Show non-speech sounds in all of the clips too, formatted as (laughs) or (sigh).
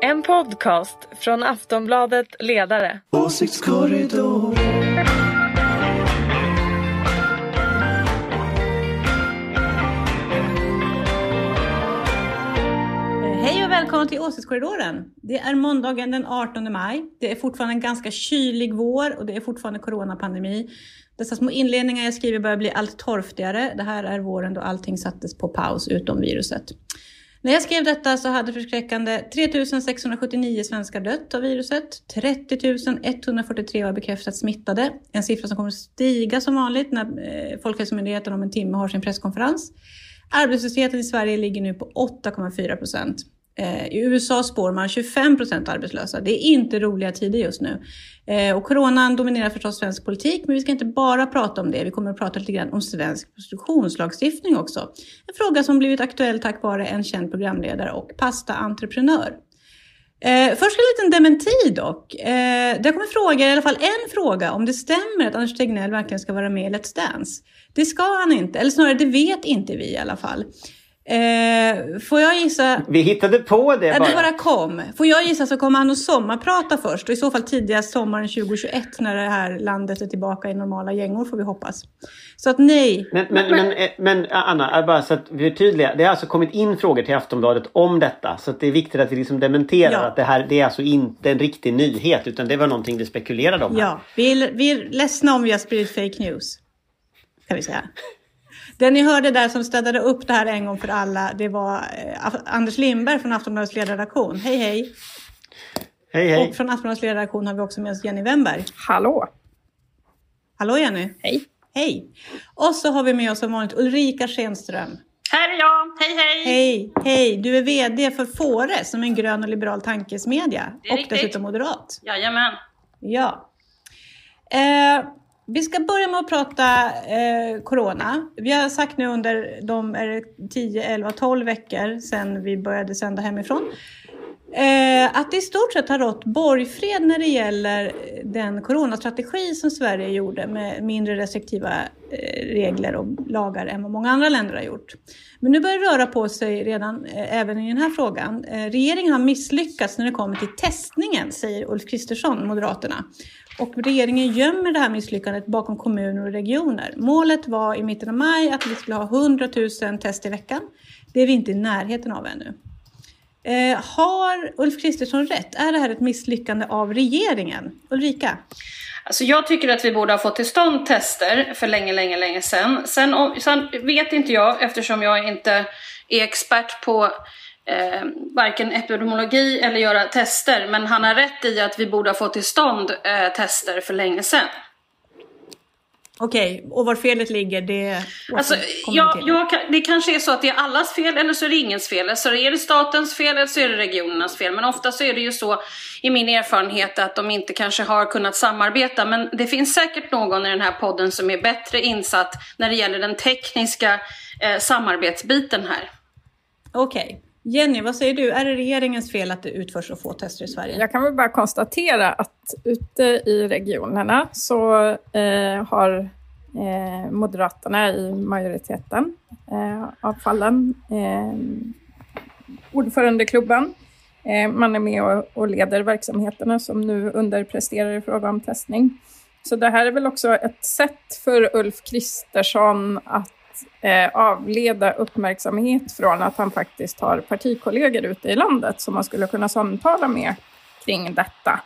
En podcast från Aftonbladet Ledare. Åsiktskorridor. Hej och välkommen till Åsiktskorridoren. Det är måndagen den 18 maj. Det är fortfarande en ganska kylig vår och det är fortfarande coronapandemi. Dessa små inledningar jag skriver börjar bli allt torftigare. Det här är våren då allting sattes på paus utom viruset. När jag skrev detta så hade förskräckande 3679 svenskar dött av viruset. 30 143 var bekräftat smittade. En siffra som kommer att stiga som vanligt när eh, Folkhälsomyndigheten om en timme har sin presskonferens. Arbetslösheten i Sverige ligger nu på 8,4 procent. Eh, I USA spår man 25 procent arbetslösa. Det är inte roliga tider just nu. Eh, och coronan dominerar förstås svensk politik, men vi ska inte bara prata om det. Vi kommer att prata lite grann om svensk prostitutionslagstiftning också. En fråga som blivit aktuell tack vare en känd programledare och pastaentreprenör. Eh, först en liten dementi dock. Eh, det kommer fråga, i alla fall en fråga, om det stämmer att Anders Tegnell verkligen ska vara med i Let's Dance. Det ska han inte, eller snarare det vet inte vi i alla fall. Eh, får jag gissa? Vi hittade på det bara. Det bara kom. Får jag gissa så kommer han att sommarprata först och i så fall tidigast sommaren 2021 när det här landet är tillbaka i normala gängor får vi hoppas. Så att nej. Men, men, men, men, men Anna, bara så att vi är tydliga. Det har alltså kommit in frågor till Aftonbladet om detta. Så att det är viktigt att vi liksom dementerar Ja. att det här det är alltså inte en riktig nyhet utan det var någonting vi spekulerade om. här. Ja, vi är, vi är ledsna om vi har spridit fake news. Kan vi säga. Den ni hörde där som städade upp det här en gång för alla, det var eh, Anders Lindberg från Aftonbladets ledarredaktion. Hej hej! Hej hej! Och från Aftonbladets ledarredaktion har vi också med oss Jenny Wemberg. Hallå! Hallå Jenny! Hej! Hej! Och så har vi med oss som vanligt Ulrika Schenström. Här är jag! Hej hej! Hej, hej! Du är VD för Fore som är en grön och liberal tankesmedja. Det är och riktigt. dessutom moderat. Jajamän! Ja. Eh, vi ska börja med att prata eh, corona. Vi har sagt nu under de 10, 11, 12 veckor sedan vi började sända hemifrån eh, att det i stort sett har rått borgfred när det gäller eh, den coronastrategi som Sverige gjorde med mindre restriktiva eh, regler och lagar än vad många andra länder har gjort. Men nu börjar det röra på sig redan eh, även i den här frågan. Eh, regeringen har misslyckats när det kommer till testningen, säger Ulf Kristersson, Moderaterna. Och regeringen gömmer det här misslyckandet bakom kommuner och regioner. Målet var i mitten av maj att vi skulle ha 100 000 test i veckan. Det är vi inte i närheten av ännu. Eh, har Ulf Kristersson rätt? Är det här ett misslyckande av regeringen? Ulrika? Alltså jag tycker att vi borde ha fått till stånd tester för länge, länge, länge sedan. Sen, om, sen vet inte jag, eftersom jag inte är expert på eh, varken epidemiologi eller göra tester, men han har rätt i att vi borde ha fått till stånd eh, tester för länge sedan. Okej, och var felet ligger det Alltså, jag, kan- det kanske är så att det är allas fel eller så är det ingens fel. Så är det statens fel eller så är det regionernas fel. Men ofta så är det ju så i min erfarenhet att de inte kanske har kunnat samarbeta. Men det finns säkert någon i den här podden som är bättre insatt när det gäller den tekniska eh, samarbetsbiten här. Okej. Jenny, vad säger du? Är det regeringens fel att det utförs så få tester i Sverige? Jag kan väl bara konstatera att ute i regionerna så eh, har eh, Moderaterna i majoriteten eh, av fallen eh, ordförandeklubben. Eh, man är med och, och leder verksamheterna som nu underpresterar i fråga om testning. Så det här är väl också ett sätt för Ulf Kristersson att eh, avleda uppmärksamhet från att han faktiskt har partikollegor ute i landet som man skulle kunna samtala med kring detta.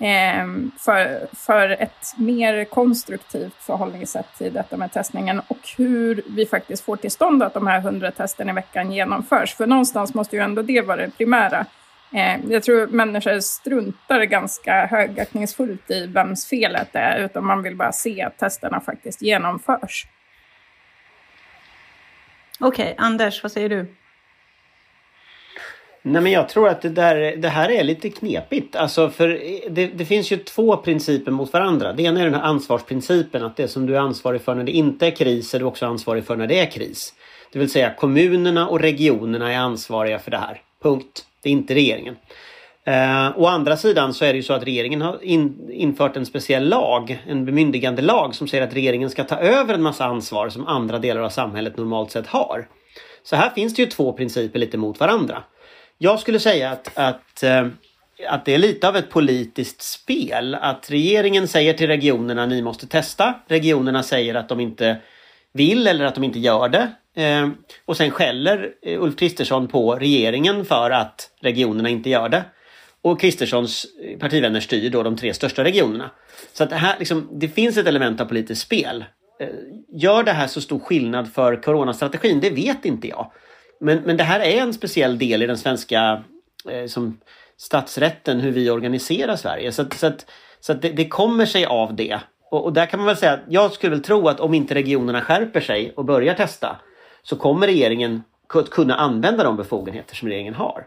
Eh, för, för ett mer konstruktivt förhållningssätt till detta med testningen och hur vi faktiskt får till stånd att de här 100 testen i veckan genomförs. För någonstans måste ju ändå det vara det primära. Eh, jag tror människor struntar ganska högaktningsfullt i vems felet är, utan man vill bara se att testerna faktiskt genomförs. Okej, Anders, vad säger du? Nej men jag tror att det, där, det här är lite knepigt. Alltså för det, det finns ju två principer mot varandra. Det ena är den här ansvarsprincipen. Att det som du är ansvarig för när det inte är kris är du också ansvarig för när det är kris. Det vill säga kommunerna och regionerna är ansvariga för det här. Punkt. Det är inte regeringen. Eh, å andra sidan så är det ju så att regeringen har in, infört en speciell lag, en bemyndigande lag som säger att regeringen ska ta över en massa ansvar som andra delar av samhället normalt sett har. Så här finns det ju två principer lite mot varandra. Jag skulle säga att, att, eh, att det är lite av ett politiskt spel. Att regeringen säger till regionerna ni måste testa. Regionerna säger att de inte vill eller att de inte gör det. Eh, och sen skäller eh, Ulf Kristersson på regeringen för att regionerna inte gör det. Och Kristerssons partivänner styr då de tre största regionerna. Så att det, här, liksom, det finns ett element av politiskt spel. Eh, gör det här så stor skillnad för coronastrategin? Det vet inte jag. Men, men det här är en speciell del i den svenska eh, som statsrätten, hur vi organiserar Sverige. Så, så, att, så att det, det, kommer sig av det. Och, och, där kan man väl säga att jag skulle väl tro att om inte regionerna skärper sig och börjar testa så kommer regeringen kunna använda de befogenheter som regeringen har.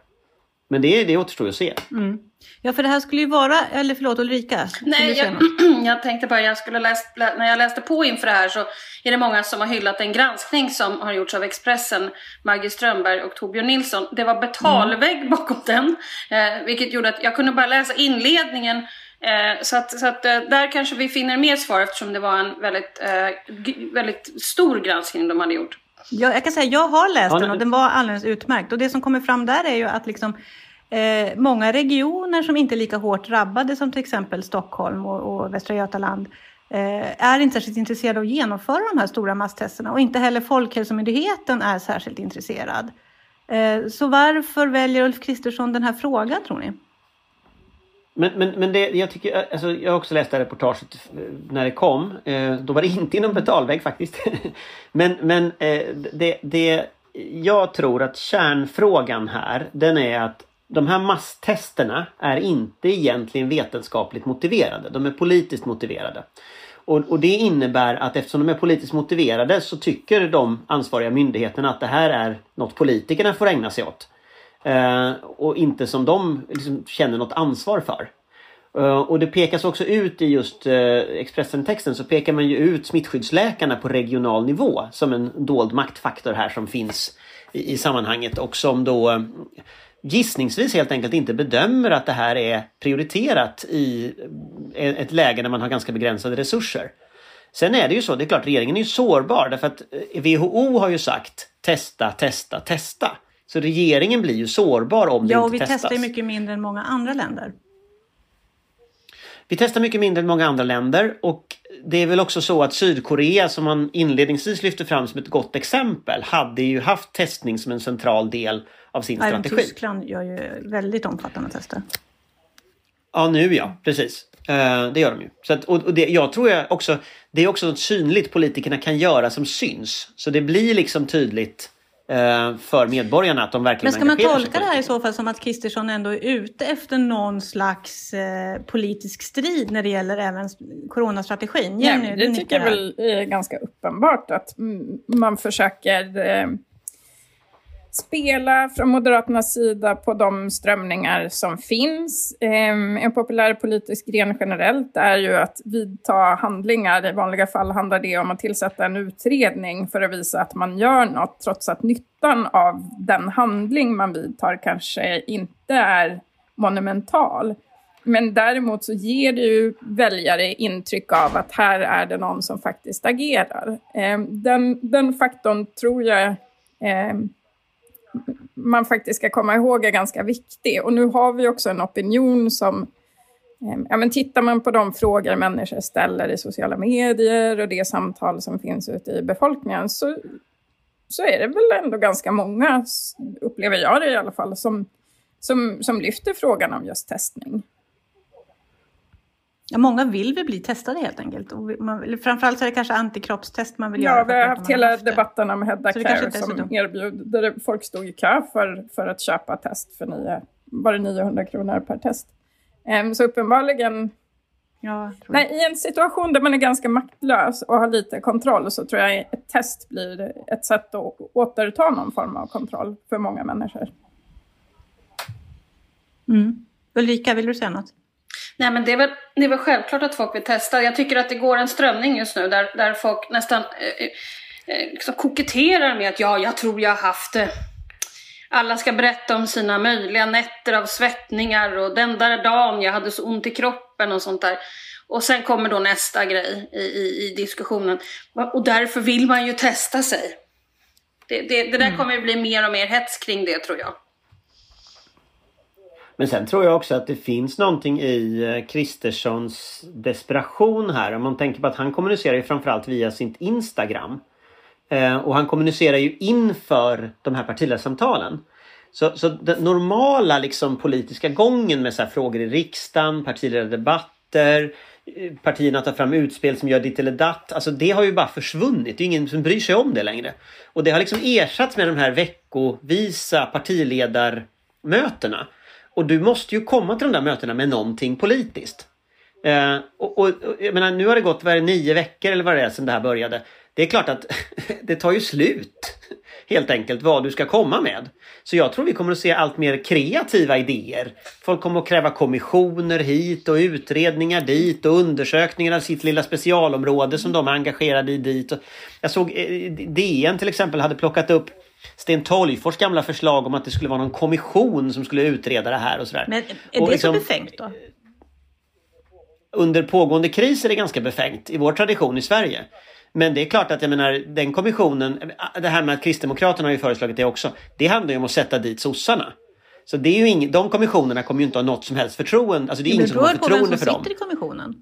Men det, det återstår att se. Mm. Ja, för det här skulle ju vara, eller förlåt Ulrika? Nej, jag, (clears throat) jag, tänkte bara, jag skulle läst, när jag läste på inför det här så är det många som har hyllat en granskning som har gjorts av Expressen, Maggie Strömberg och Torbjörn Nilsson. Det var betalvägg mm. bakom den, eh, vilket gjorde att jag kunde bara läsa inledningen eh, så att, så att eh, där kanske vi finner mer svar eftersom det var en väldigt, eh, väldigt stor granskning de hade gjort. Ja, jag kan säga jag har läst den och den var alldeles utmärkt. Och det som kommer fram där är ju att liksom, eh, många regioner som inte är lika hårt drabbade som till exempel Stockholm och, och Västra Götaland eh, är inte särskilt intresserade av att genomföra de här stora masstesterna och inte heller Folkhälsomyndigheten är särskilt intresserad. Eh, så varför väljer Ulf Kristersson den här frågan tror ni? Men, men, men det, jag, tycker, alltså, jag har också läst det här reportaget eh, när det kom. Eh, då var det inte inom betalvägg faktiskt. (laughs) men men eh, det, det, jag tror att kärnfrågan här den är att de här masstesterna är inte egentligen vetenskapligt motiverade. De är politiskt motiverade. Och, och, det innebär att eftersom de är politiskt motiverade så tycker de ansvariga myndigheterna att det här är något politikerna får ägna sig åt. Eh, och inte som de liksom känner något ansvar för. Eh, och det pekas också ut i just uh, Expressen-texten så pekar man ju ut smittskyddsläkarna på regional nivå som en dold maktfaktor här som finns i, i sammanhanget och som då eh, gissningsvis helt enkelt inte bedömer att det här är prioriterat i ett läge när man har ganska begränsade resurser. Sen är det ju så, det är klart regeringen är ju sårbar därför att WHO har ju sagt testa, testa, testa. Så regeringen blir ju sårbar om det ja, inte testas. Ja, och vi testar ju mycket mindre än många andra länder. Vi testar mycket mindre än många andra länder och det är väl också så att Sydkorea som man inledningsvis lyfte fram som ett gott exempel hade ju haft testning som en central del av sin Även strategi. Tyskland gör ju väldigt omfattande tester. Ja, nu ja, precis. Uh, det gör de ju. Så att, och, det, jag tror jag också, det är också något synligt politikerna kan göra som syns. Så det blir liksom tydligt Eh, för medborgarna att de verkligen Men ska man tolka det här i så fall som att Kristersson ändå är ute efter någon slags eh, politisk strid när det gäller även coronastrategin? Jenny, ja, det tycker jag väl är ganska uppenbart att man försöker eh, spela från Moderaternas sida på de strömningar som finns. Ehm, en populär politisk gren generellt är ju att vidta handlingar. I vanliga fall handlar det om att tillsätta en utredning för att visa att man gör något trots att nyttan av den handling man vidtar kanske inte är monumental. Men däremot så ger det ju väljare intryck av att här är det någon som faktiskt agerar. Ehm, den, den faktorn tror jag ehm, man faktiskt ska komma ihåg är ganska viktig. Och nu har vi också en opinion som eh, Ja, men tittar man på de frågor människor ställer i sociala medier och det samtal som finns ute i befolkningen så, så är det väl ändå ganska många, upplever jag det i alla fall, som, som, som lyfter frågan om just testning. Ja, många vill väl bli testade helt enkelt. Och man, framförallt så är det kanske antikroppstest man vill ja, göra. Ja, vi har haft hela debatten om Hedda Care som erbjöd, där folk stod i kö för, för att köpa test för nio, bara 900 kronor per test. Um, så uppenbarligen Ja, Nej, I en situation där man är ganska maktlös och har lite kontroll så tror jag ett test blir ett sätt att återta någon form av kontroll för många människor. Mm. Ulrika, vill du säga något? Nej men det är, väl, det är väl självklart att folk vill testa. Jag tycker att det går en strömning just nu där, där folk nästan eh, eh, liksom koketterar med att ja, jag tror jag har haft det. Alla ska berätta om sina möjliga nätter av svettningar och den där dagen jag hade så ont i kroppen och sånt där. Och sen kommer då nästa grej i, i, i diskussionen. Och därför vill man ju testa sig. Det, det, det där mm. kommer att bli mer och mer hets kring det tror jag. Men sen tror jag också att det finns någonting i eh, Kristerssons desperation här. Om man tänker på att han kommunicerar ju framförallt via sitt Instagram. Eh, och han kommunicerar ju inför de här partiledarsamtalen. Så, så den normala liksom, politiska gången med så här frågor i riksdagen, partiledardebatter, eh, partierna tar fram utspel som gör ditt eller datt. Alltså det har ju bara försvunnit. Det är ingen som bryr sig om det längre. Och det har liksom ersatts med de här veckovisa partiledarmötena. Och du måste ju komma till de där mötena med någonting politiskt. Eh, och, och, jag menar, nu har det gått vad det, nio veckor eller vad det är sedan det här började. Det är klart att (laughs) det tar ju slut helt enkelt vad du ska komma med. Så jag tror vi kommer att se allt mer kreativa idéer. Folk kommer att kräva kommissioner hit och utredningar dit och undersökningar av sitt lilla specialområde som de är engagerade i dit. Jag såg eh, DN till exempel hade plockat upp Sten Tolgfors gamla förslag om att det skulle vara någon kommission som skulle utreda det här och sådär. Men är det liksom, så befängt då? Under pågående kris är det ganska befängt i vår tradition i Sverige. Men det är klart att jag menar den kommissionen, det här med att Kristdemokraterna har ju föreslagit det också. Det handlar ju om att sätta dit sossarna. Så det är ju ing, de kommissionerna kommer ju inte ha något som helst förtroende. Alltså det är ingen som har förtroende för dem. Det beror på vem som sitter i kommissionen.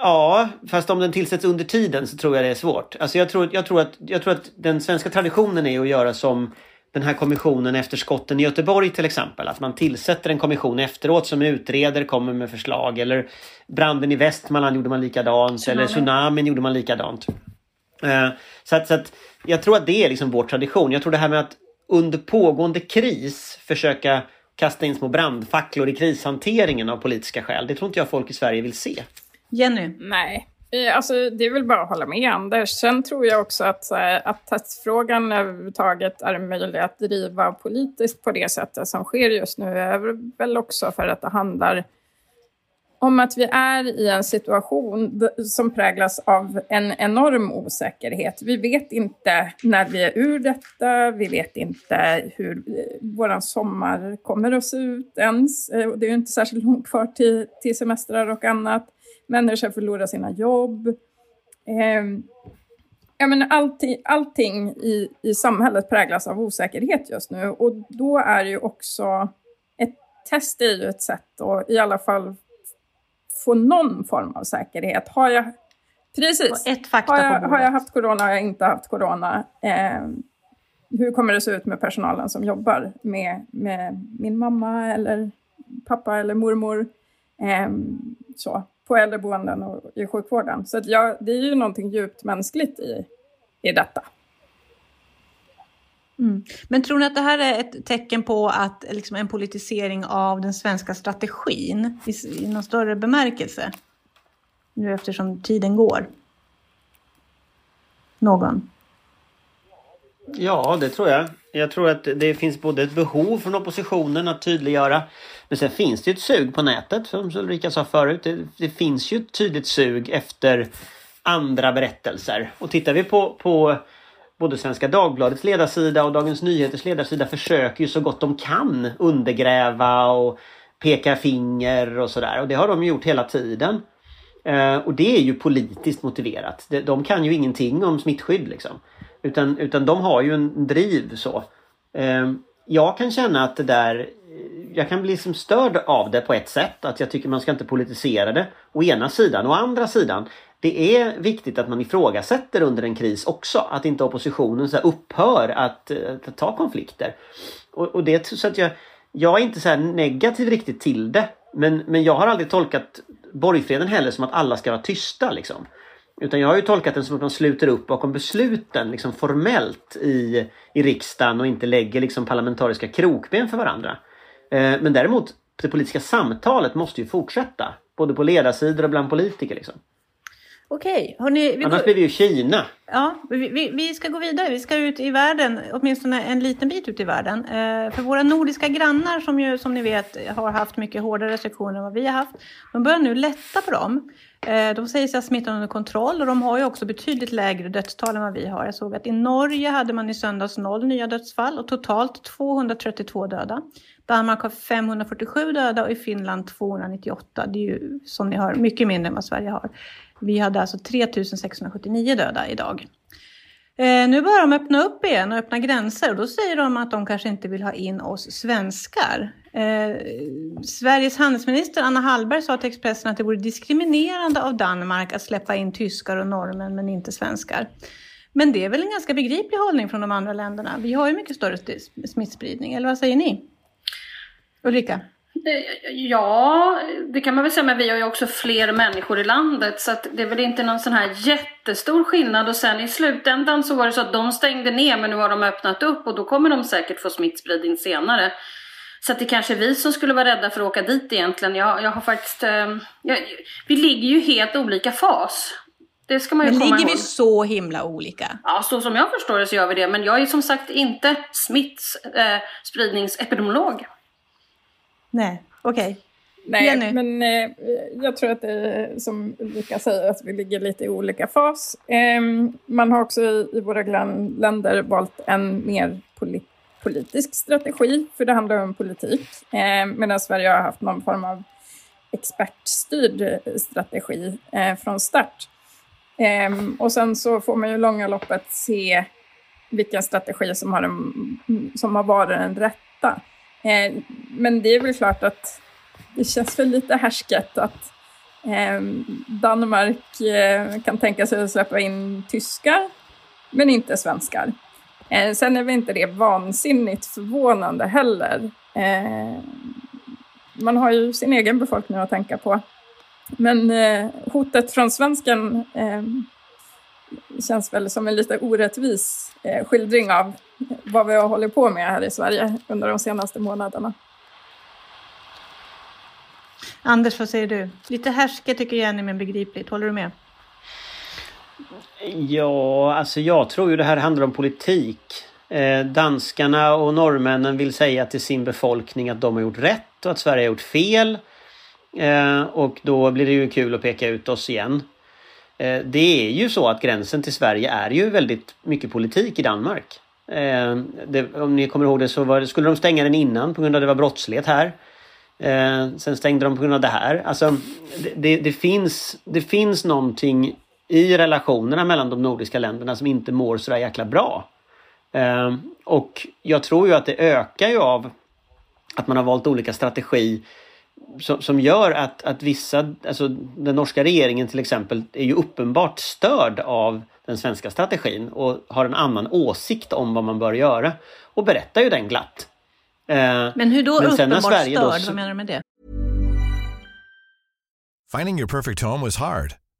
Ja, fast om den tillsätts under tiden så tror jag det är svårt. Alltså jag tror, jag tror, att, jag tror att den svenska traditionen är att göra som den här kommissionen efter skotten i Göteborg till exempel. Att man tillsätter en kommission efteråt som utreder, kommer med förslag. Eller branden i Västmanland gjorde man likadant. Tsunami. Eller tsunamin gjorde man likadant. Uh, så, att, så att jag tror att det är liksom vår tradition. Jag tror det här med att under pågående kris försöka kasta in små brandfacklor i krishanteringen av politiska skäl. Det tror inte jag folk i Sverige vill se. Jenny? Nej, eh, alltså, det är väl bara att hålla med Anders. Sen tror jag också att, att testfrågan överhuvudtaget är möjlig att driva politiskt på det sättet som sker just nu är väl också för att det handlar om att vi är i en situation som präglas av en enorm osäkerhet. Vi vet inte när vi är ur detta, vi vet inte hur eh, vår sommar kommer att se ut ens. Eh, det är ju inte särskilt långt kvar till, till semestrar och annat människor förlorar sina jobb. Eh, ja, men allting, allting i, i samhället präglas av osäkerhet just nu och då är ju också ett test är ju ett sätt att i alla fall få någon form av säkerhet. Har jag, precis, ett fakta har, jag, har jag haft corona, har jag inte haft corona? Eh, hur kommer det se ut med personalen som jobbar med, med min mamma eller pappa eller mormor? Eh, så på äldreboenden och i sjukvården. Så att ja, det är ju någonting djupt mänskligt i, i detta. Mm. Men tror ni att det här är ett tecken på att liksom, en politisering av den svenska strategin i, i någon större bemärkelse? Nu eftersom tiden går. Någon? Ja, det tror jag. Jag tror att det finns både ett behov från oppositionen att tydliggöra men sen finns det ett sug på nätet som Ulrika sa förut. Det, det, finns ju ett tydligt sug efter andra berättelser. Och tittar vi på, på både Svenska Dagbladets ledarsida och Dagens Nyheters ledarsida försöker ju så gott de kan undergräva och peka finger och sådär. Och det har de gjort hela tiden. Eh, och det är ju politiskt motiverat. De, de kan ju ingenting om smittskydd liksom. Utan, utan de har ju en driv så. Ehm, jag kan känna att det där jag kan bli liksom störd av det på ett sätt. Att jag tycker man ska inte politisera det. Å ena sidan. Å andra sidan. Det är viktigt att man ifrågasätter under en kris också. Att inte oppositionen så upphör att, att, ta konflikter. Och, och, det så att jag, jag är inte så negativ riktigt till det. Men, men jag har aldrig tolkat borgfreden heller som att alla ska vara tysta. Liksom. Utan jag har ju tolkat den som att man sluter upp bakom besluten liksom formellt i, i riksdagen och inte lägger liksom parlamentariska krokben för varandra. Eh, men däremot det politiska samtalet måste ju fortsätta. Både på ledarsidor och bland politiker. Liksom. Okej, hörni, Annars går... blir det ju Kina. Ja, vi, vi, vi, ska gå vidare. Vi ska ut i världen, åtminstone en liten bit ut i världen. Eh, för våra nordiska grannar som ju, som ni vet, har haft mycket hårdare restriktioner än vad vi har haft. De börjar nu lätta på dem. Eh, de säger sig ha smittan under kontroll och de har ju också betydligt lägre dödstal än vad vi har. Jag såg att i Norge hade man i söndags noll nya dödsfall och totalt 232 döda. Danmark har 547 döda och i Finland 298. Det är ju som ni hör mycket mindre än vad Sverige har. Vi hade alltså 3679 döda idag. Eh, nu börjar de öppna upp igen och öppna gränser och då säger de att de kanske inte vill ha in oss svenskar. Eh, Sveriges handelsminister Anna Hallberg sa till Expressen att det vore diskriminerande av Danmark att släppa in tyskar och norrmän men inte svenskar. Men det är väl en ganska begriplig hållning från de andra länderna? Vi har ju mycket större smittspridning, eller vad säger ni? Ulrika? Eh, ja, det kan man väl säga, men vi har ju också fler människor i landet så att det är väl inte någon sån här jättestor skillnad och sen i slutändan så var det så att de stängde ner men nu har de öppnat upp och då kommer de säkert få smittspridning senare. Så att det kanske är vi som skulle vara rädda för att åka dit egentligen. Jag, jag har faktiskt... Eh, jag, vi ligger ju helt olika fas. Det ska man ju Men komma ligger ihåg. vi så himla olika? Ja, så som jag förstår det så gör vi det. Men jag är som sagt inte smittspridningsepidemiolog. Eh, Nej, okej. Okay. Nej, Jenny? men eh, jag tror att det är som Ulrika säger, att vi ligger lite i olika fas. Eh, man har också i, i våra grannländer valt en mer poli politisk strategi, för det handlar om politik. Eh, medan Sverige har haft någon form av expertstyrd eh, strategi eh, från start. Eh, och sen så får man ju långa loppet se vilken strategi som har, en, som har varit den rätta. Eh, men det är väl klart att det känns väl lite härsket att eh, Danmark eh, kan tänka sig att släppa in tyskar, men inte svenskar. Eh, sen är väl inte det vansinnigt förvånande heller. Eh, man har ju sin egen befolkning att tänka på. Men eh, hotet från svensken eh, känns väl som en lite orättvis eh, skildring av vad vi har hållit på med här i Sverige under de senaste månaderna. Anders, vad säger du? Lite härske tycker Jenny, men begripligt. Håller du med? Ja, alltså jag tror ju det här handlar om politik. Eh, danskarna och norrmännen vill säga till sin befolkning att de har gjort rätt och att Sverige har gjort fel. Eh, och då blir det ju kul att peka ut oss igen. Eh, det är ju så att gränsen till Sverige är ju väldigt mycket politik i Danmark. Eh, det, om ni kommer ihåg det så var, skulle de stänga den innan på grund av att det var brottslighet här. Eh, sen stängde de på grund av det här. Alltså, det, det, det, finns, det finns någonting i relationerna mellan de nordiska länderna som inte mår så jäkla bra. Eh, och jag tror ju att det ökar ju av att man har valt olika strategi som, som gör att, att vissa, alltså den norska regeringen till exempel, är ju uppenbart störd av den svenska strategin och har en annan åsikt om vad man bör göra. Och berättar ju den glatt. Eh, men hur då men uppenbart störd? Då... Vad menar du med det? Finding your perfect home was hard,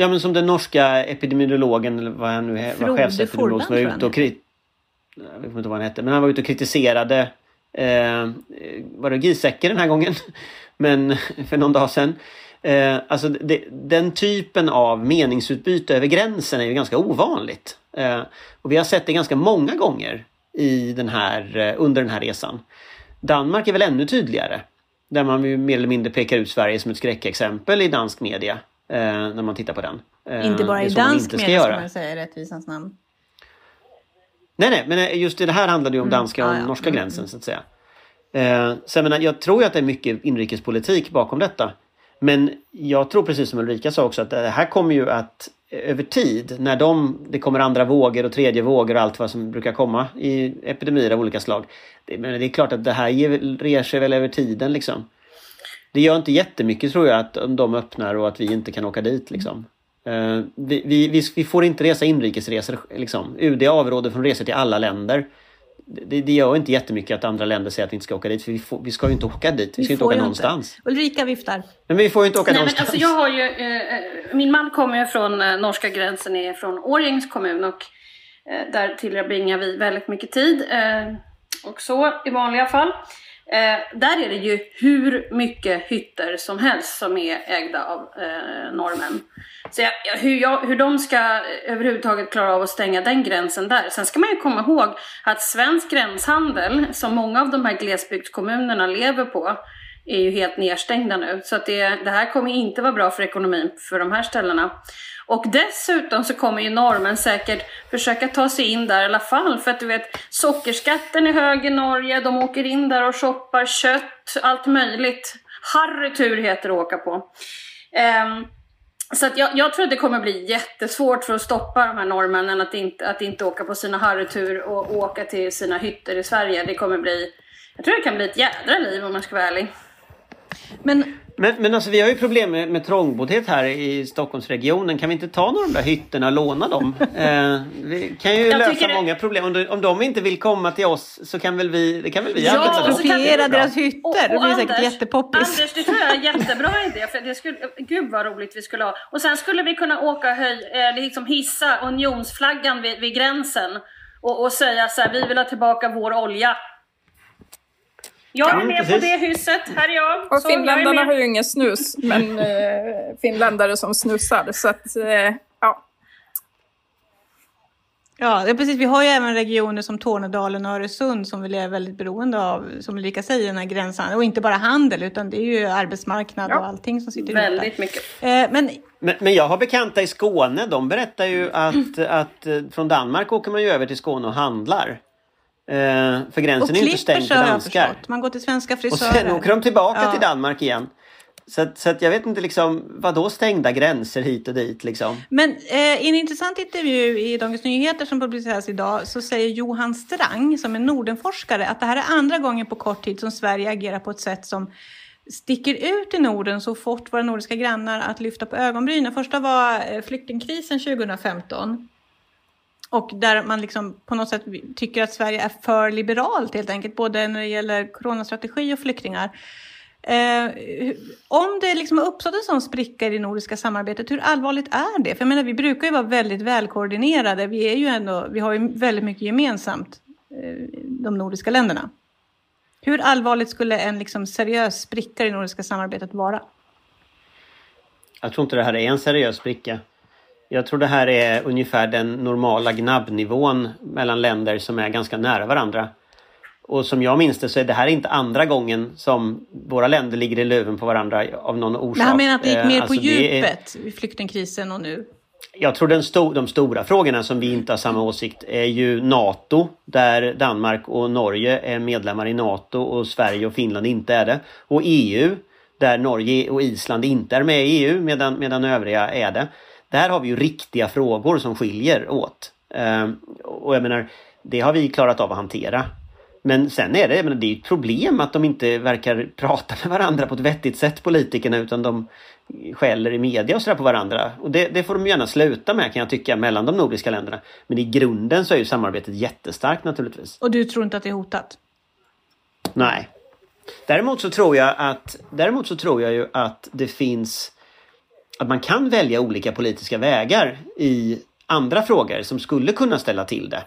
Ja, men som den norska epidemiologen, eller vad han nu är, var chefsepidemiolog som var ute och krit... Jag vet inte vad han hette, men han var ute och kritiserade eh, var det Giesecke den här gången? (laughs) men (laughs) för någon dag sedan. Eh, alltså det, den typen av meningsutbyte över gränsen är ju ganska ovanligt. Eh, och vi har sett det ganska många gånger i den här, eh, under den här resan. Danmark är väl ännu tydligare. Där man ju mer eller mindre pekar ut Sverige som ett skräckexempel i dansk media. Eh, när man tittar på den. Eh, inte bara i dansk media ska man säga i rättvisans namn. Nej, nej, men just det här handlade ju om mm. danska och mm. norska mm. gränsen så att säga. Eh, så jag, menar, jag tror ju att det är mycket inrikespolitik bakom detta. Men jag tror precis som Ulrika sa också att det här kommer ju att över tid när de, det kommer andra vågor och tredje vågor och allt vad som brukar komma i epidemier av olika slag. Det, men det är klart att det här ger sig väl över tiden liksom. Det gör inte jättemycket tror jag att om de öppnar och att vi inte kan åka dit liksom. Uh, vi, vi, vi, får inte resa inrikesresor liksom. UD avråder från resor till alla länder det, det gör inte jättemycket att andra länder säger att vi inte ska åka dit. För vi, får, vi ska ju inte åka dit. Vi, vi ska inte åka någonstans. Inte. Ulrika viftar. Men vi får ju inte åka Nej, någonstans. Men alltså jag har ju, eh, eh min man kommer ju från eh, norska gränsen, är från Årjängs kommun. Och eh, där tillbringar vi väldigt mycket tid. Eh, och så i vanliga fall. Eh, där är det ju hur mycket hytter som helst som är ägda av eh, norrmän. Så jag, hur, jag, hur de ska överhuvudtaget klara av att stänga den gränsen där. Sen ska man ju komma ihåg att svensk gränshandel, som många av de här glesbygdskommunerna lever på, är ju helt nedstängda nu. Så att det, det här kommer inte vara bra för ekonomin för de här ställena. Och dessutom så kommer ju normen säkert försöka ta sig in där i alla fall. För att du vet, sockerskatten är hög i Norge, de åker in där och shoppar kött, allt möjligt. Harrytur heter det att åka på. Um, så att jag, jag, tror att det kommer bli jättesvårt för att stoppa de här norrmännen att inte, att inte åka på sina harrytur och åka till sina hytter i Sverige. Det kommer bli, jag tror det kan bli ett jädra liv om man ska vara ärlig. Men men, men alltså vi har ju problem med, med trångboddhet här i Stockholmsregionen. Kan vi inte ta några av de där hytterna och låna dem? (laughs) Eh, vi kan ju Jag lösa tycker det- många problem. Om de, om de inte vill komma till oss så kan väl vi, det kan väl vi Ja, arbeta och så kan vi- Expropriera deras hytter, Och- det och blir säkert jättepoppis. Anders, det tror jag är en jättebra idé. För det skulle, gud vad roligt vi skulle ha. Och sen skulle vi kunna åka höj, eh, liksom hissa unionsflaggan vid, vid gränsen. Och, och säga så här, vi vill ha tillbaka vår olja. Jag är Ja, med på precis. det huset, här är jag. Och Så, jag finländarna med. har ju ingen snus, men (laughs) eh, finländare som snusar. Så att, eh, ja. Ja, det är precis. Vi har ju även regioner som Tornedalen och Öresund som vi är väldigt beroende av, som Ulrika säger, den här gränsen. Och inte bara handel, utan det är ju arbetsmarknad Ja. och allting som sitter ihop där. Väldigt mycket. Eh, men Men, men jag har bekanta i Skåne. De berättar ju att, att eh, från Danmark åker man ju över till Skåne och handlar. Eh, för och gränsen är inte stängd för danskar. Man går till svenska Och frisörer. sen åker de tillbaka Ja. till Danmark igen. Så, att, så att jag vet inte liksom, vad då stängda gränser hit och dit liksom. Men eh, i en intressant intervju i Dagens Nyheter som publiceras idag så säger Johan Strang, som är Nordenforskare, att det här är andra gången på kort tid som Sverige agerar på ett sätt som sticker ut i Norden så fort våra nordiska grannar att lyfta på ögonbrynen. Första var eh, flyktingkrisen 2015. Och där man liksom på något sätt tycker att Sverige är för liberalt helt enkelt, både när det gäller coronastrategi och flyktingar. Eh, om det liksom har uppstått en sån spricka i det nordiska samarbetet, hur allvarligt är det? För jag menar, vi brukar ju vara väldigt välkoordinerade. Vi, är ju ändå, vi har ju väldigt mycket gemensamt, eh, de nordiska länderna. Hur allvarligt skulle en liksom seriös spricka i det nordiska samarbetet vara? Jag tror inte det här är en seriös spricka. Jag tror det här är ungefär den normala gnabbnivån mellan länder som är ganska nära varandra. Och som jag minns det så är det här inte andra gången som våra länder ligger i luven på varandra av någon orsak. Men han menar att det gick Eh, mer alltså på det är- djupet i flyktingkrisen och nu. Jag tror den sto de stora frågorna som vi inte har samma åsikt är ju NATO där Danmark och Norge är medlemmar i NATO och Sverige och Finland inte är det. Och EU där Norge och Island inte är med i EU medan, medan övriga är det. Där har vi ju riktiga frågor som skiljer åt. Ehm, och jag menar, det har vi klarat av att hantera. Men sen är det, jag menar, det är ett problem att de inte verkar prata med varandra på ett vettigt sätt, politikerna, utan de skäller i media och sådär på varandra. Och det, det får de gärna sluta med kan jag tycka, mellan de nordiska länderna. Men i grunden så är ju samarbetet jättestarkt naturligtvis. Och du tror inte att det är hotat? Nej. Däremot så tror jag att Däremot så tror jag ju att det finns att man kan välja olika politiska vägar i andra frågor som skulle kunna ställa till det.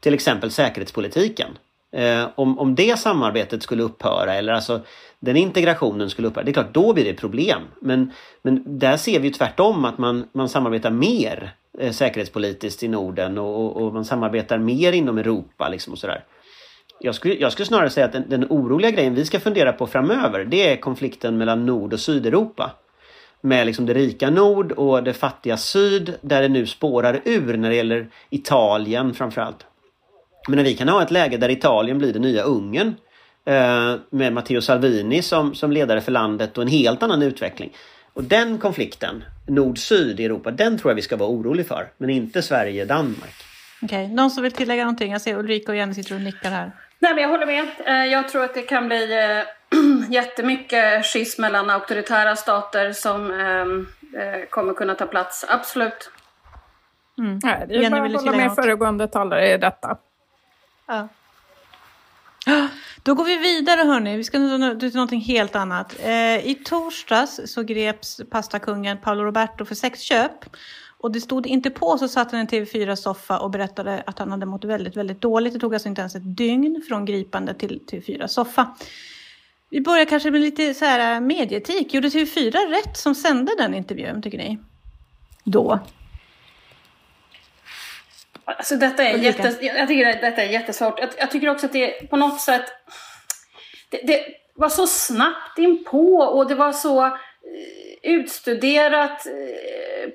Till exempel säkerhetspolitiken. Eh, om, om det samarbetet skulle upphöra eller alltså den integrationen skulle upphöra, det är klart då blir det problem. Men, men där ser vi ju tvärtom att man, man samarbetar mer eh, säkerhetspolitiskt i Norden och, och, och man samarbetar mer inom Europa liksom och sådär. Jag skulle, jag skulle snarare säga att den, den oroliga grejen vi ska fundera på framöver det är konflikten mellan Nord och Sydeuropa. Med liksom det rika nord och det fattiga syd där det nu spårar ur när det gäller Italien framförallt. Men när vi kan ha ett läge där Italien blir det nya Ungern eh, med Matteo Salvini som, som ledare för landet och en helt annan utveckling. Och den konflikten, nord-syd i Europa, den tror jag vi ska vara orolig för. Men inte Sverige-Danmark. Okej, någon som vill tillägga någonting? Jag ser Ulrika och Jenny sitter och nickar här. Nej, men jag håller med. Eh, Jag tror att det kan bli eh, jättemycket schism mellan auktoritära stater som ehm, eh, kommer kunna ta plats. Absolut. Nej, det är Jenny, bara att hålla med något? föregående talare i detta. Ja. Då går vi vidare hörni, vi ska nu till någonting helt annat. Eh, I torsdags så greps pastakungen Paolo Roberto för sexköp. Och det stod inte på så satt han i en TV4-soffa och berättade att han hade mått väldigt, väldigt dåligt. Det tog alltså inte ens ett dygn från gripande till TV4-soffa. Vi börjar kanske med lite så här eh, medieetik. Gjorde TV4 rätt som sände den intervjun, tycker ni? Då. Alltså detta är, Ulrika? jätte, jag tycker att detta är jättesvårt. Jag, jag tycker också att det på något sätt... Det, det, var så snabbt inpå och det var så eh, utstuderat eh,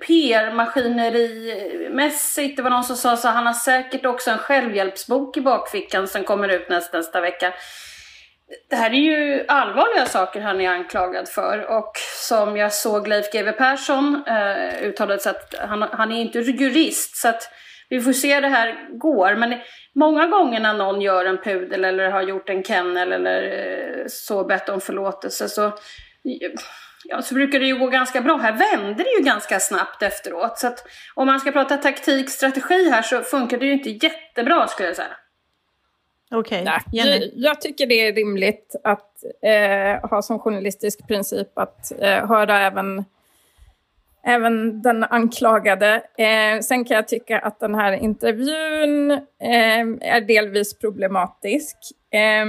PR-maskinerimässigt. Det var någon som sa så han har säkert också en självhjälpsbok i bakfickan som kommer ut nästa, nästa vecka. Det här är ju allvarliga saker han är anklagad för och som jag såg Leif GW Persson eh, uttalade så att han, han är inte jurist så att vi får se hur det här går. Men många gånger när någon gör en pudel eller har gjort en kennel eller eh, så bett om förlåtelse så, ja, så brukar det ju gå ganska bra. Här vände det ju ganska snabbt efteråt. Så att om man ska prata taktik, strategi här så funkar det ju inte jättebra skulle jag säga. Okej, jag, jag tycker det är rimligt att eh, ha som journalistisk princip att eh, höra även, även den anklagade. Eh, sen kan jag tycka att den här intervjun eh, är delvis problematisk. Eh,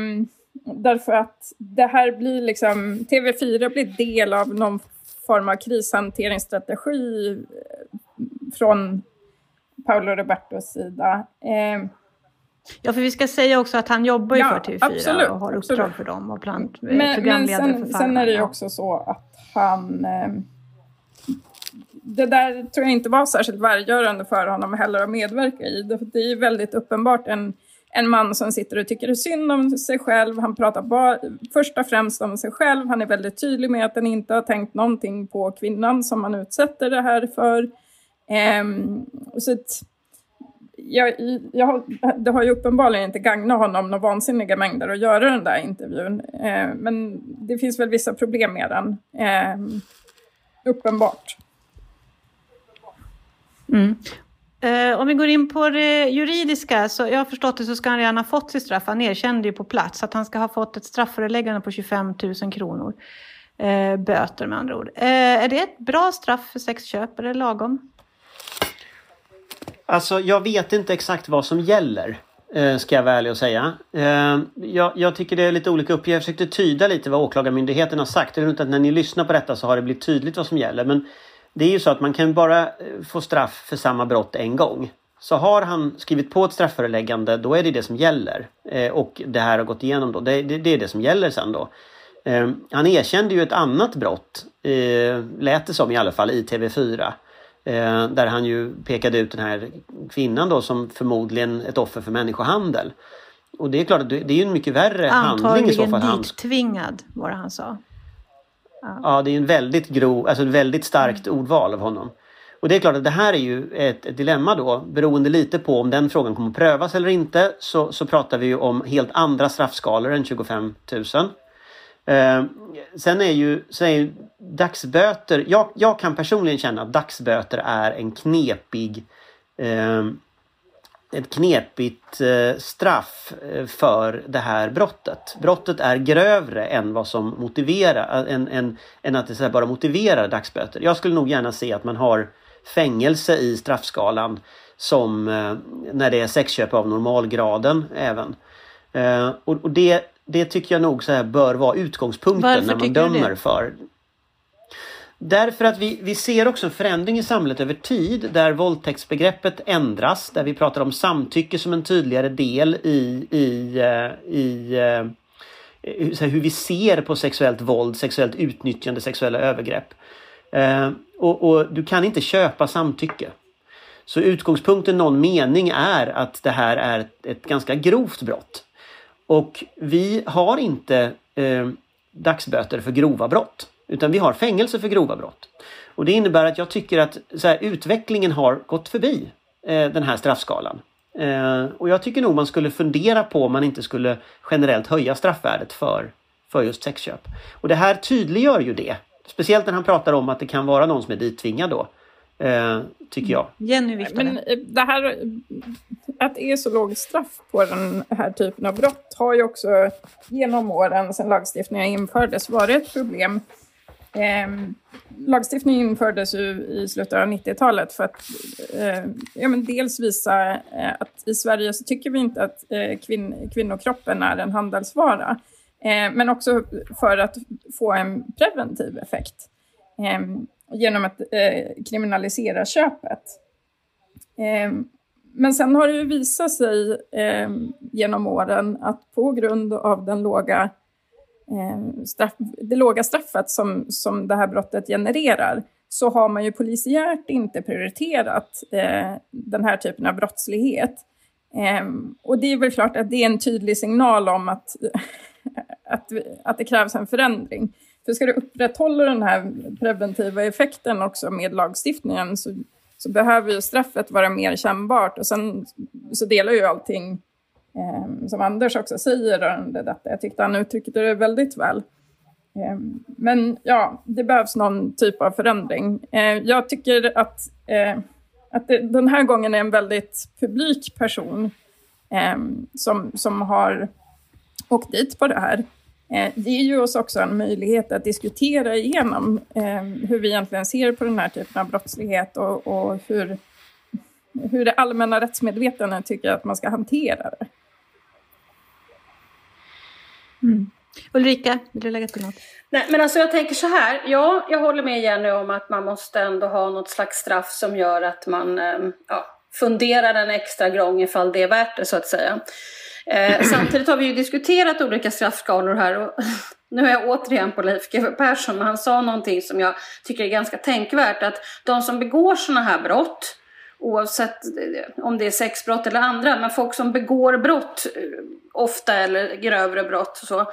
därför att det här blir liksom, TV4 blir del av någon form av krishanteringsstrategi eh, från Paolo Robertos sida. Eh, Ja, för vi ska säga också att han jobbar ju Ja, för TV4 absolut, och har uppdrag absolut. för dem och bland, eh, Men, men programledare sen, för sen är det ju också så att han... Eh, det där tror jag inte var särskilt välgörande för honom heller att medverka i. Det, det är ju väldigt uppenbart en, en man som sitter och tycker synd om sig själv. Han pratar bara, först och främst om sig själv. Han är väldigt tydlig med att han inte har tänkt någonting på kvinnan som han utsätter det här för. Ehm, så att, jag, jag, det har ju uppenbarligen inte gagnat honom några vansinniga mängder att göra den där intervjun. Eh, men det finns väl vissa problem med den. Eh, uppenbart. Mm. Eh, om vi går in på det juridiska, så jag har förstått det så ska han redan ha fått sitt straff. Han erkände ju på plats att han ska ha fått ett strafföreläggande på 25 000 kronor. Eh, böter med andra ord. Eh, är det ett bra straff för sexköp? Är det lagom? Alltså jag vet inte exakt vad som gäller. Eh, ska jag vara ärlig och säga. Eh, jag, jag tycker det är lite olika uppgifter. Jag försökte tyda lite vad Åklagarmyndigheten har sagt. Det är inte att när ni lyssnar på detta så har det blivit tydligt vad som gäller. Men det är ju så att man kan bara eh, få straff för samma brott en gång. Så har han skrivit på ett strafföreläggande då är det det som gäller. Och det här har gått igenom då. Det, det, det är det som gäller sen då. Han erkände ju ett annat brott. Lät det som i alla fall i TV4. Eh, där han ju pekade ut den här kvinnan då som förmodligen ett offer för människohandel. Och det är klart det är ju en mycket värre handling i så Antagligen fall. Han, dittvingad var det han sa. ja, det är en väldigt grov, alltså ett väldigt starkt ordval av honom. Och det är klart att det här är ju ett, ett dilemma då, beroende lite på om den frågan kommer att prövas eller inte, så, så pratar vi ju om helt andra straffskalor än 25 000. Eh, sen är ju, så är ju dagsböter, jag, jag kan personligen känna att dagsböter är en knepig eh, ett knepigt eh, straff eh, för det här brottet. Brottet är grövre än vad som motiverar, eh, än, än, än att det så här bara motiverar dagsböter. Jag skulle nog gärna se att man har fängelse i straffskalan som eh, när det är sexköp av normalgraden även. Eh, och och det, det tycker jag nog så här bör vara utgångspunkten Varför när man du det? dömer för Därför att vi, vi ser också en förändring i samhället över tid där våldtäktsbegreppet ändras. Där vi pratar om samtycke som en tydligare del i, i, eh, i eh, hur- så här, hur vi ser på sexuellt våld, sexuellt utnyttjande, sexuella övergrepp. Eh, och, och du kan inte köpa samtycke. Så utgångspunkten någon mening är att det här är ett ganska grovt brott. Och vi har inte eh, dagsböter för grova brott. Utan vi har fängelse för grova brott. Och det innebär att jag tycker att så här, utvecklingen har gått förbi eh, den här straffskalan. Eh, och jag tycker nog man skulle fundera på om man inte skulle generellt höja straffvärdet för, för just sexköp. Och det här tydliggör ju det. Speciellt när han pratar om att det kan vara någon som är dittvingad då. Eh, tycker jag. Jenny viftade. Men eh, det här, eh, att det är så lågt straff på den här typen av brott har ju också genom åren sedan lagstiftningen infördes varit ett problem. Ehm, lagstiftningen infördes ju i slutet av 90-talet för att eh, ja, men dels visa eh, att i Sverige så tycker vi inte att eh, kvinn, kvinnokroppen är en handelsvara. Eh, men också för att få en preventiv effekt ehm, genom att eh, kriminalisera köpet. Eh, men sen har det ju visat sig eh, genom åren att på grund av den låga eh, straff, det låga straffet som, som det här brottet genererar så har man ju polisiärt inte prioriterat eh, den här typen av brottslighet. Eh, och det är väl klart att det är en tydlig signal om att, (laughs) att, att det krävs en förändring. För ska du upprätthålla den här preventiva effekten också med lagstiftningen så, så behöver ju straffet vara mer kännbart. Och sen så delar ju allting eh, som Anders också säger rörande detta. Jag tyckte han uttryckte det väldigt väl. Eh, men ja, det behövs någon typ av förändring. Eh, jag tycker att, eh, att det, den här gången är en väldigt publik person eh, som, som har åkt dit på det här. Eh, ger ju oss också en möjlighet att diskutera igenom eh, hur vi egentligen ser på den här typen av brottslighet och, och hur, hur det allmänna rättsmedvetandet tycker att man ska hantera det. Mm. Ulrika, vill du lägga till något? Nej, men alltså jag tänker så här. Ja, jag håller med Jenny om att man måste ändå ha något slags straff som gör att man ehm, ja, funderar en extra gång ifall det är värt det så att säga. Eh, samtidigt har vi ju diskuterat olika straffskalor här och nu är jag återigen på Leif GW Persson, men han sa någonting som jag tycker är ganska tänkvärt, att de som begår sådana här brott, oavsett eh, om det är sexbrott eller andra, men folk som begår brott eh, ofta eller grövre brott så,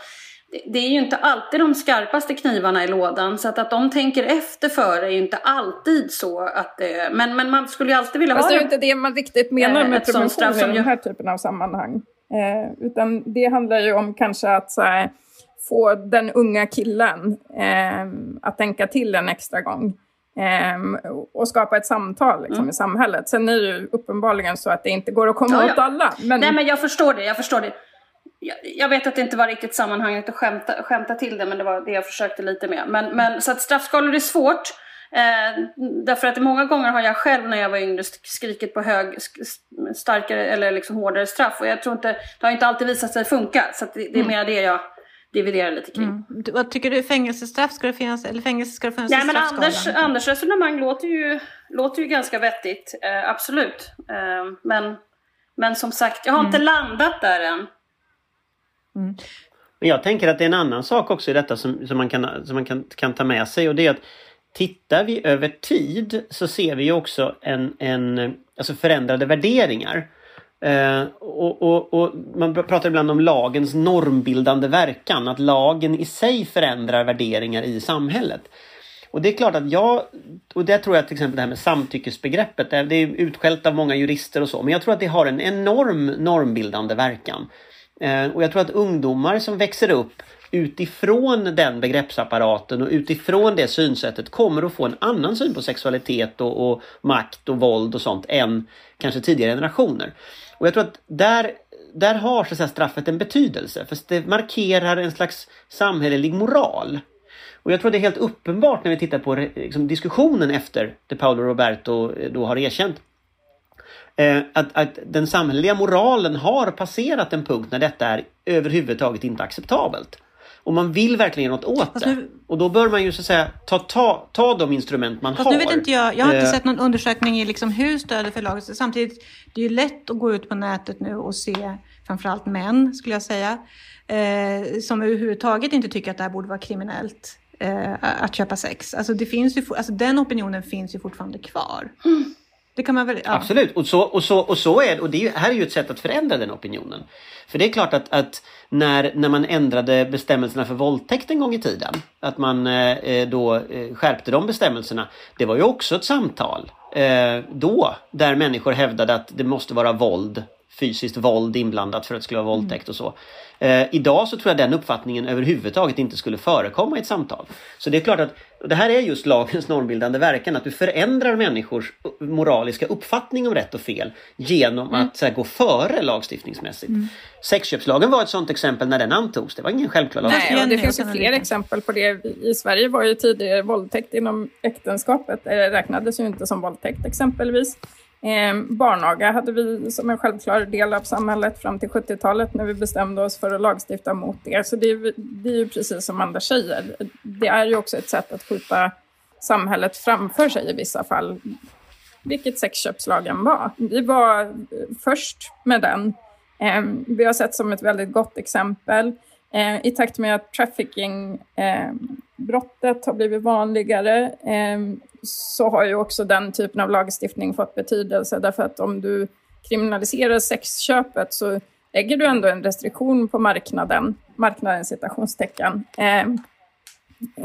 det är ju inte alltid de skarpaste knivarna i lådan så att, att de tänker efter före är ju inte alltid så att det men, men man skulle ju alltid vilja Fast ha det är ju inte det man riktigt menar med prevention som i den här typen av sammanhang. Eh, utan det handlar ju om kanske att här, få den unga killen eh, att tänka till en extra gång. Eh, och skapa ett samtal liksom, mm. i samhället. Sen är det ju uppenbarligen så att det inte går att komma ja, ja. åt alla. Men... Nej men jag förstår det, jag förstår det. Jag, jag vet att det inte var riktigt sammanhanget att skämta, skämta till det, men det var det jag försökte lite med. Men, men så att straffskalor är svårt. Eh, därför att många gånger har jag själv när jag var yngre skrikit på hög, starkare eller liksom hårdare straff. Och jag tror inte, det har inte alltid visat sig funka. Så det, det, är mm. mer det jag dividerar lite kring. Mm. Vad tycker du? Fängelsestraff ska det finnas? Eller fängelse ska det finnas Nej, men Anders, Anders resonemang låter ju, låter ju ganska vettigt. Eh, absolut. Eh, men, men som sagt, jag har mm. inte landat där än. Mm. Men jag tänker att det är en annan sak också i detta som, som man, kan, som man kan, kan ta med sig och det är att Tittar vi över tid så ser vi också en, en alltså förändrade värderingar. Eh, och, och, och, man pratar ibland om lagens normbildande verkan, att lagen i sig förändrar värderingar i samhället. Och det är klart att jag, och det tror jag till exempel det här med samtyckesbegreppet, det är utskällt av många jurister och så, men jag tror att det har en enorm normbildande verkan. Eh, och jag tror att ungdomar som växer upp utifrån den begreppsapparaten och utifrån det synsättet kommer att få en annan syn på sexualitet och, och makt och våld och sånt än kanske tidigare generationer. Och jag tror att där, där har så säga, straffet en betydelse för det markerar en slags samhällelig moral. Och jag tror det är helt uppenbart när vi tittar på liksom, diskussionen efter det Paolo Roberto eh, då har erkänt eh, att, att, den samhälleliga moralen har passerat en punkt när detta är överhuvudtaget inte acceptabelt. Och man vill verkligen göra något åt det. Nu, och då bör man ju så att säga ta, ta, ta de instrument man har. Nu vet inte jag, jag har inte eh. sett någon undersökning i liksom hur stödet för laget Samtidigt, det är ju lätt att gå ut på nätet nu och se framförallt män, skulle jag säga, eh, som överhuvudtaget inte tycker att det här borde vara kriminellt eh, att köpa sex. Alltså, det finns ju, alltså den opinionen finns ju fortfarande kvar. Mm. Det kan man väl, ja. Absolut, och så, och så, och så är det. Och det är, här är ju ett sätt att förändra den opinionen. För det är klart att, att när, när man ändrade bestämmelserna för våldtäkt en gång i tiden, att man eh, eh då eh, skärpte de bestämmelserna, det var ju också ett samtal eh, då där människor hävdade att det måste vara våld, fysiskt våld inblandat för att det skulle vara våldtäkt och så. Eh, idag så tror jag den uppfattningen överhuvudtaget inte skulle förekomma i ett samtal. Så det är klart att det här är just lagens normbildande verkan, att du förändrar människors moraliska uppfattning om rätt och fel genom mm. att här, gå före lagstiftningsmässigt. Mm. Sexköpslagen var ett sådant exempel när den antogs. Det var ingen självklar lagstiftning. Nej, och det finns ju fler exempel på det. I Sverige var ju tidigare våldtäkt inom äktenskapet, det räknades ju inte som våldtäkt exempelvis. Eh, barnaga hade vi som en självklar del av samhället fram till 70-talet när vi bestämde oss för att lagstifta mot det. Så det är, det är ju precis som Anders säger. Det är ju också ett sätt att skjuta samhället framför sig i vissa fall. Vilket sexköpslagen var. Vi var eh, först med den. Eh, vi har sett som ett väldigt gott exempel. Eh, I takt med att trafficking-brottet eh, har blivit vanligare eh, så har ju också den typen av lagstiftning fått betydelse. Därför att om du kriminaliserar sexköpet så lägger du ändå en restriktion på marknaden, marknaden citationstecken, eh,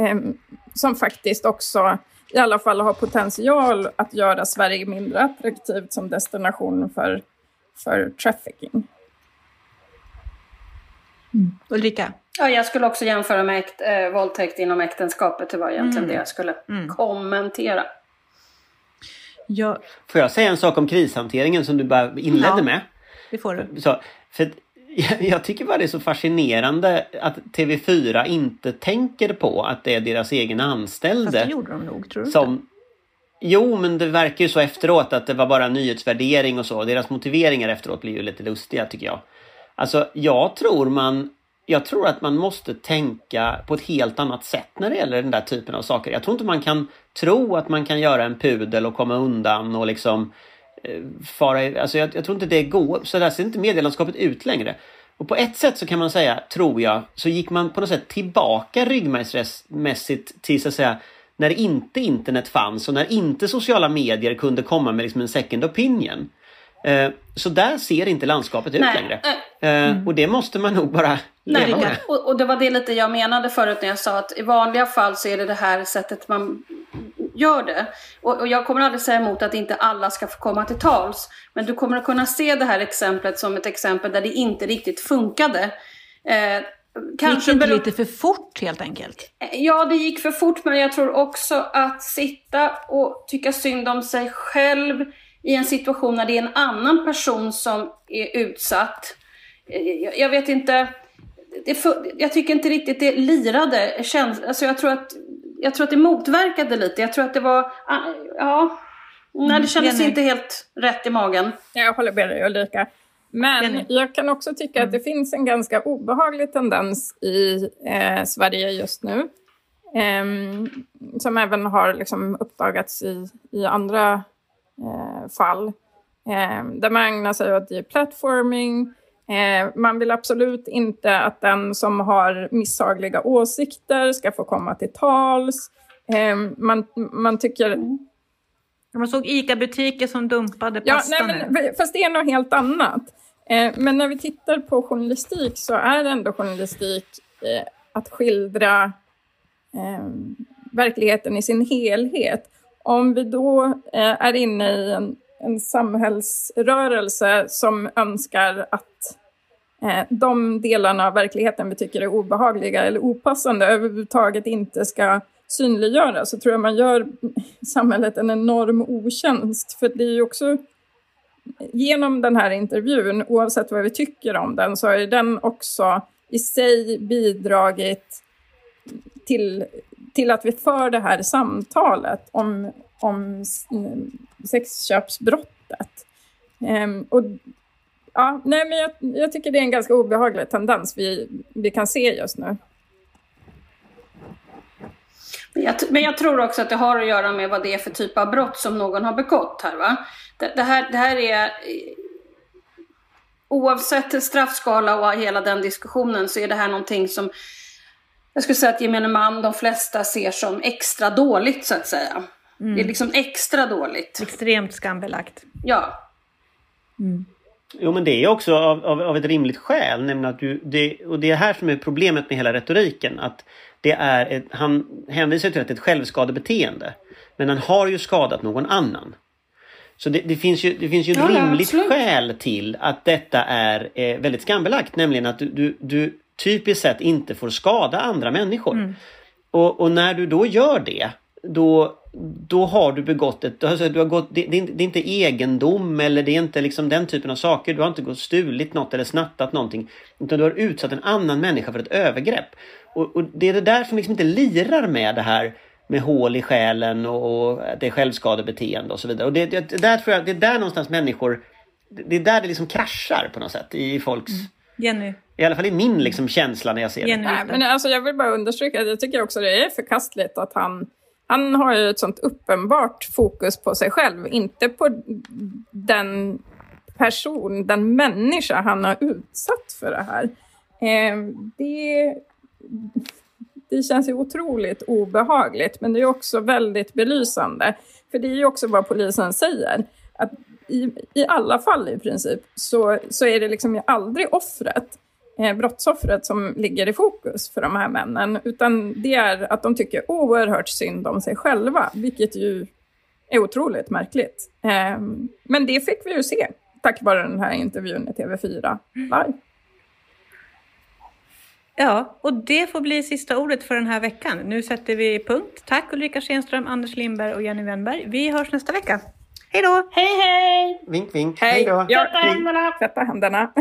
eh, som faktiskt också i alla fall har potential att göra Sverige mindre attraktivt som destination för, för trafficking. Mm. Ulrika? Ja, jag skulle också jämföra med äkt, äh, våldtäkt inom äktenskapet. Det var egentligen mm. det jag skulle mm. kommentera. Ja. Får jag säga en sak om krishanteringen som du bara inledde ja, med? det får du. Så, för (laughs) jag tycker bara det är så fascinerande att TV4 inte tänker på att det är deras egen anställde. Fast det gjorde de nog, tror du som, inte? Jo, men det verkar ju så efteråt att det var bara nyhetsvärdering och så. Deras motiveringar efteråt blir ju lite lustiga tycker jag. Alltså, jag tror man jag tror att man måste tänka på ett helt annat sätt när det gäller den där typen av saker. Jag tror inte man kan tro att man kan göra en pudel och komma undan och liksom eh, fara... Alltså jag, jag, tror inte det går. Så där ser inte medielandskapet ut längre. Och på ett sätt så kan man säga, tror jag, så gick man på något sätt tillbaka ryggmärgsmässigt till så att säga när inte internet fanns och när inte sociala medier kunde komma med liksom en second opinion. Eh, så där ser inte landskapet ut Nej. längre. Eh, mm. Och det måste man nog bara leva Nej, med. Och, och, det var det lite jag menade förut när jag sa att i vanliga fall så är det det här sättet man gör det. Och, och jag kommer aldrig säga emot att inte alla ska få komma till tals. Men du kommer att kunna se det här exemplet som ett exempel där det inte riktigt funkade. Eh, Kanske gick det inte lite för fort helt enkelt? Ja, det gick för fort men jag tror också att sitta och tycka synd om sig själv i en situation när det är en annan person som är utsatt. Jag vet inte, för, jag tycker inte riktigt det lirade. Alltså jag, tror att, jag tror att det motverkade lite. Jag tror att det var, ah, ja, nej, det kändes mm, inte helt rätt i magen. Jag håller med dig Ulrika. Men jag kan också tycka att det finns en ganska obehaglig tendens i eh, Sverige just nu. Eh, som även har liksom uppdagats i, i andra eh, fall. Eh, där man ägnar sig åt platforming. Eh, man vill absolut inte att den som har misshagliga åsikter ska få komma till tals. Eh, man, man tycker... Man såg ICA-butiker som dumpade pasta ja, nej, men, Fast det är något helt annat. Eh, men när vi tittar på journalistik så är ändå journalistik att skildra verkligheten i sin helhet. Om vi då är inne i en, en samhällsrörelse som önskar att eh, de delarna av verkligheten vi tycker är obehagliga eller opassande överhuvudtaget inte ska synliggöras så tror jag man gör samhället en enorm otjänst. För det är ju också genom den här intervjun, oavsett vad vi tycker om den, så har ju den också i sig bidragit till till att vi för det här samtalet om, om eh, sexköpsbrottet. Um, och, ja, nej, men jag, jag, tycker det är en ganska obehaglig tendens vi, vi kan se just nu. Men jag tror också att det har att göra med vad det är för typ av brott som någon har begått här. Va? Det, det här, det här är oavsett straffskala och hela den diskussionen så är det här någonting som jag skulle säga att gemene man, de flesta ser som extra dåligt så att säga. Mm. Det är liksom extra dåligt. Extremt skambelagt. Ja. Mm. Jo men det är också av, av, av, ett rimligt skäl, nämligen att du, det, och det är här som är problemet med hela retoriken. Att det är ett, han hänvisar till att det är ett självskadebeteende. Men han har ju skadat någon annan. Så det, det finns ju, det finns ju ett ja, rimligt absolut. skäl till att detta är eh, väldigt skambelagt. Nämligen att du, du, du typiskt sett inte får skada andra människor. Mm. Och, och, när du då gör det, då, då har du begått ett... Alltså du har gått, det, det, är inte egendom eller det är inte liksom den typen av saker. Du har inte gått stulit något eller snattat någonting. Utan du har utsatt en annan människa för ett övergrepp. Och, och det är det där som liksom inte lirar med det här med hål i själen och, och det är självskadebeteende och så vidare. Och det, det, där tror jag, det är där någonstans människor... Det är där det liksom kraschar på något sätt i folks... Mm. Jenny? I alla fall i min liksom känsla när jag ser det. Nej, men alltså, jag vill bara understryka att jag tycker också det är förkastligt att han han har ju ett sånt uppenbart fokus på sig själv, inte på den person, den människa han har utsatt för det här. Eh, det, det känns ju otroligt obehagligt, men det är också väldigt belysande. För det är ju också vad polisen säger, att i, i alla fall i princip så, så är det liksom aldrig offret, brottsoffret som ligger i fokus för de här männen, utan det är att de tycker oerhört synd om sig själva, vilket ju är otroligt märkligt. Eh, men det fick vi ju se tack vare den här intervjun i TV4 live. Ja, och det får bli sista ordet för den här veckan. Nu sätter vi punkt. Tack Ulrika Schenström, Anders Lindberg och Jenny Wennberg. Vi hörs nästa vecka. Hej då! Hej hej! Vink vink. Hej! då. Tvätta händerna! tvätta händerna.